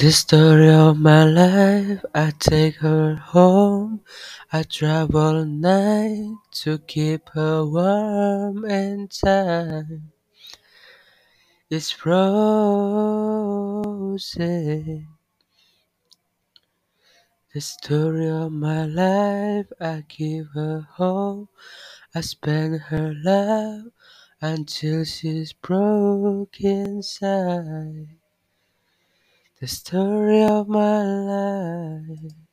The story of my life, I take her home. I drive all night to keep her warm and time. It's frozen. The story of my life, I give her home. I spend her love until she's broke inside. The story of my life.